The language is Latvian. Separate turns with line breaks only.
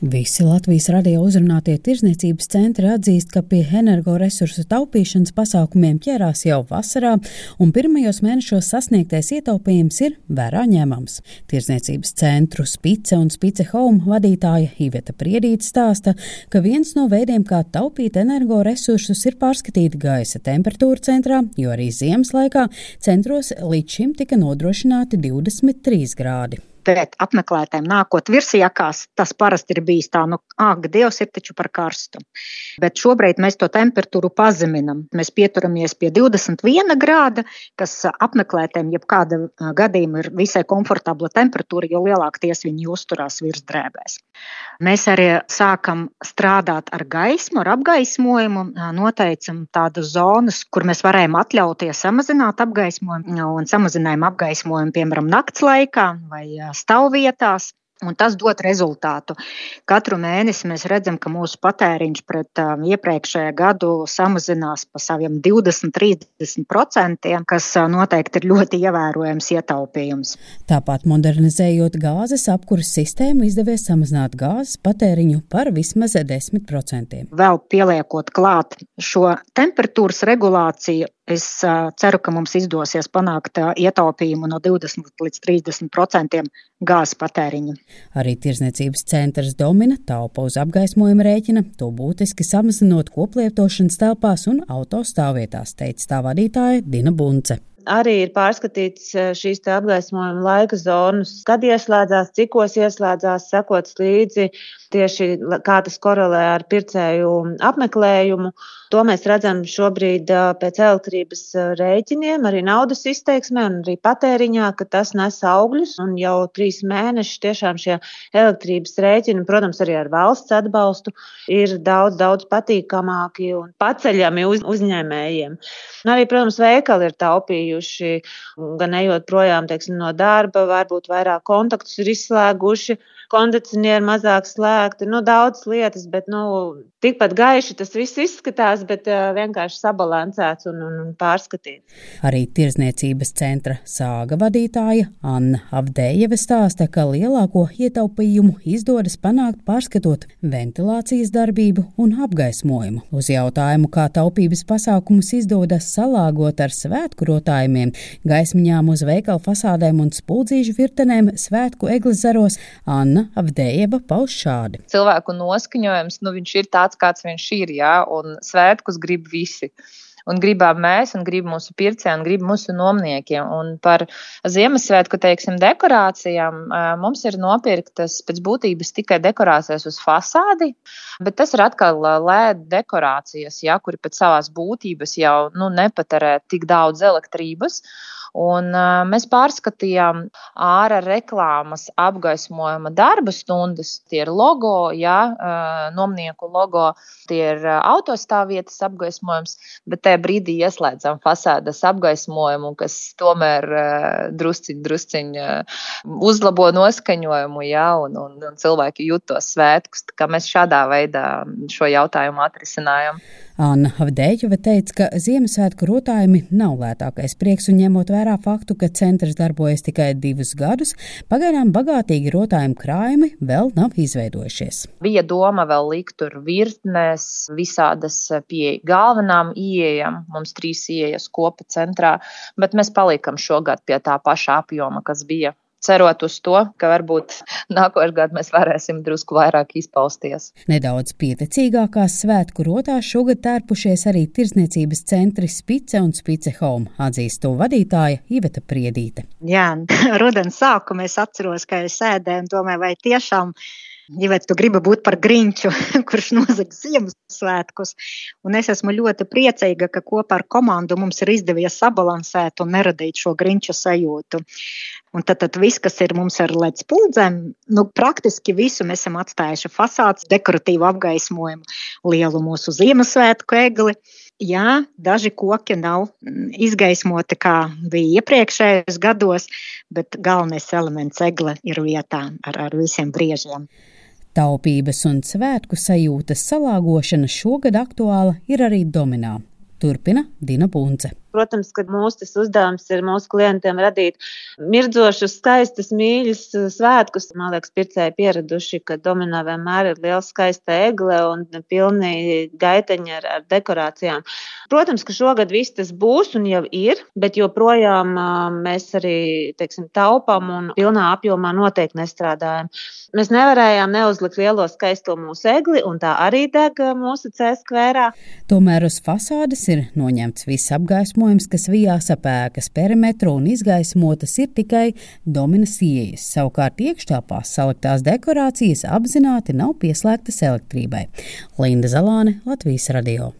Visi Latvijas radio uzrunātie tirzniecības centri atzīst, ka pie energoresursu taupīšanas pasākumiem ķērās jau vasarā, un pirmajos mēnešos sasniegtais ietaupījums ir vērā ņemams. Tirzniecības centru Spice un Spice Home vadītāja Iveta Priedīte stāsta, ka viens no veidiem, kā taupīt energoresursus, ir pārskatīt gaisa temperatūru centrā, jo arī ziemas laikā centros līdz šim tika nodrošināti 23 grādi
pret apmeklētājiem nākot virsjakās, tas parasti ir bijis tā, nu, ak, Dievs ir taču par karstu. Bet šobrīd mēs to temperatūru pazeminam. Mēs pieturamies pie 21 grāda, kas apmeklētājiem jebkāda gadījuma ir visai komfortabla temperatūra, jo lielāk ties viņi uzturās virs drēbēs. Mēs arī sākam strādāt ar gaismu, ar apgaismojumu, noteicam tādas zonas, kur mēs varējām atļauties samazināt apgaismojumu un samazinājām apgaismojumu, piemēram, nakts laikā vai stāvvietās. Un tas dod rezultātu. Katru mēnesi mēs redzam, ka mūsu patēriņš pret um, iepriekšējā gadu samazinās pa saviem 20-30%, kas uh, noteikti ir ļoti ievērojams ietaupījums.
Tāpat modernizējot gāzes apkuras sistēmu, izdevies samazināt gāzes patēriņu par vismaz 10%.
Vēl pieliekot klāt šo temperatūras regulāciju, Es ceru, ka mums izdosies panākt ietaupījumu no 20 līdz 30 procentiem gāzes patēriņa.
Arī tirzniecības centrs Domina taupa uz apgaismojuma rēķina, to būtiski samazinot koplietošanas telpās un autostāvvietās, teica tā vadītāja Dina Bunce
arī ir pārskatīts šīs apgaismojuma laika zonas, kad ieslēdzās, cikos ieslēdzās, sekots līdzi tieši kā tas korelē ar pircēju apmeklējumu. To mēs redzam šobrīd pēc elektrības rēķiniem, arī naudas izteiksmē un arī patēriņā, ka tas nes augļus. Un jau trīs mēnešus tiešām šie elektrības rēķini, protams, arī ar valsts atbalstu, ir daudz, daudz patīkamāki un paceļami uz, uzņēmējiem. Un arī, protams, veikali ir taupījuši, gan ejot projām teiksim, no darba, varbūt vairāk kontaktus ir izslēguši kondicionieri mazāk slēgti, nu, daudz lietas, bet nu, tikpat gaiši tas viss izskatās, bet uh, vienkārši sabalansēts un, un, un pārskatīts.
Arī tirzniecības centra sāga vadītāja Anna Avdējeva stāsta, ka lielāko ietaupījumu izdodas panākt pārskatot ventilācijas darbību un apgaismojumu. Uz jautājumu, kā taupības pasākumus izdodas salāgot ar svētku rotājumiem, gaismiņām uz veikalu fasādēm un spuldzīšu virtenēm svētku eglis zaros, Anna Avdējeva pauž šādi.
Cilvēku noskaņojums, nu viņš ir tāds, kāds viņš ir, jā, un svētkus grib visi un gribam mēs, un grib mūsu pircēji, un grib mūsu nomniekiem. Un par Ziemassvētku, teiksim, dekorācijām mums ir nopirktas pēc būtības tikai dekorācijas uz fasādi, bet tas ir atkal LED dekorācijas, ja, kuri pēc savās būtības jau nu, nepatērē tik daudz elektrības. Un, uh, mēs pārskatījām ārā reklāmas apgaismojuma darba stundas. Tie ir logo, jā, uh, nomnieku logo, tie ir uh, autostāvvietas apgaismojums, bet tajā brīdī ieslēdzam fasādes apgaismojumu, kas tomēr uh, drusciņ, drusciņ uh, uzlabo noskaņojumu, jā, un, un, un cilvēki jūt to svētkus. Mēs šādā veidā šo jautājumu atrisinājām.
Anna Havdēģeva teica, ka Ziemassvētku rotājumi nav lētākais prieks un ņemot vērā faktu, ka centrs darbojas tikai divus gadus, pagaidām bagātīgi rotājumu krājumi vēl nav izveidojušies.
Bija doma vēl likt tur virknes, visādas pie galvenām ieejām, mums trīs ieejas kopa centrā, bet mēs palikam šogad pie tā paša apjoma, kas bija cerot uz to, ka varbūt nākošais gads mēs varēsim drusku vairāk izpausties.
Nedaudz pieticīgākās svētku rotās šogad tērpušies arī tirzniecības centri Spice un Spice Home, atzīst to vadītāja Iveta Priedīte.
Jā, rudens sākumā es atceros, ka es sēdēju un domāju, vai tiešām ja tu gribi būt par grinču, kurš nozags Ziemassvētkus. Un es esmu ļoti priecīga, ka kopā ar komandu mums ir izdevies sabalansēt un neradīt šo grinču sajūtu. Un tad, tad viss, kas ir mums ar ledus puldzēm, nu, praktiski visu mēs esam atstājuši fasādes, dekoratīvu apgaismojumu, lielu mūsu Ziemassvētku egli. Jā, daži koki nav izgaismoti, kā bija iepriekšējos gados, bet galvenais elements egle ir vietā ar, ar visiem briežiem.
Taupības un svētku sajūtas salāgošana šogad aktuāla ir arī Dominā. Turpina Dina Bunce.
Protams, ka mūsu uzdevums ir mūsu klientiem radīt mirdzošas, skaistas, mīļas svētkus. Man liekas, pircēji pieraduši, ka dominā vienmēr ir liela skaista egle un pilni gaiteņi ar, ar dekorācijām. Protams, ka šogad viss tas būs un jau ir, bet joprojām mēs arī teiksim, taupām un pilnā apjomā noteikti nestrādājam. Mēs nevarējām neuzlikt lielo skaisto mūsu egli, un tā arī deg mūsu cēskvērā.
Tomēr uz fasādes ir noņemts viss apgaismojums, kas vijās ap ēkas perimetru un izgaismotas ir tikai dominas ieejas. Savukārt iekštelpās saliktās dekorācijas apzināti nav pieslēgtas elektrībai. Linda Zalāne, Latvijas radio.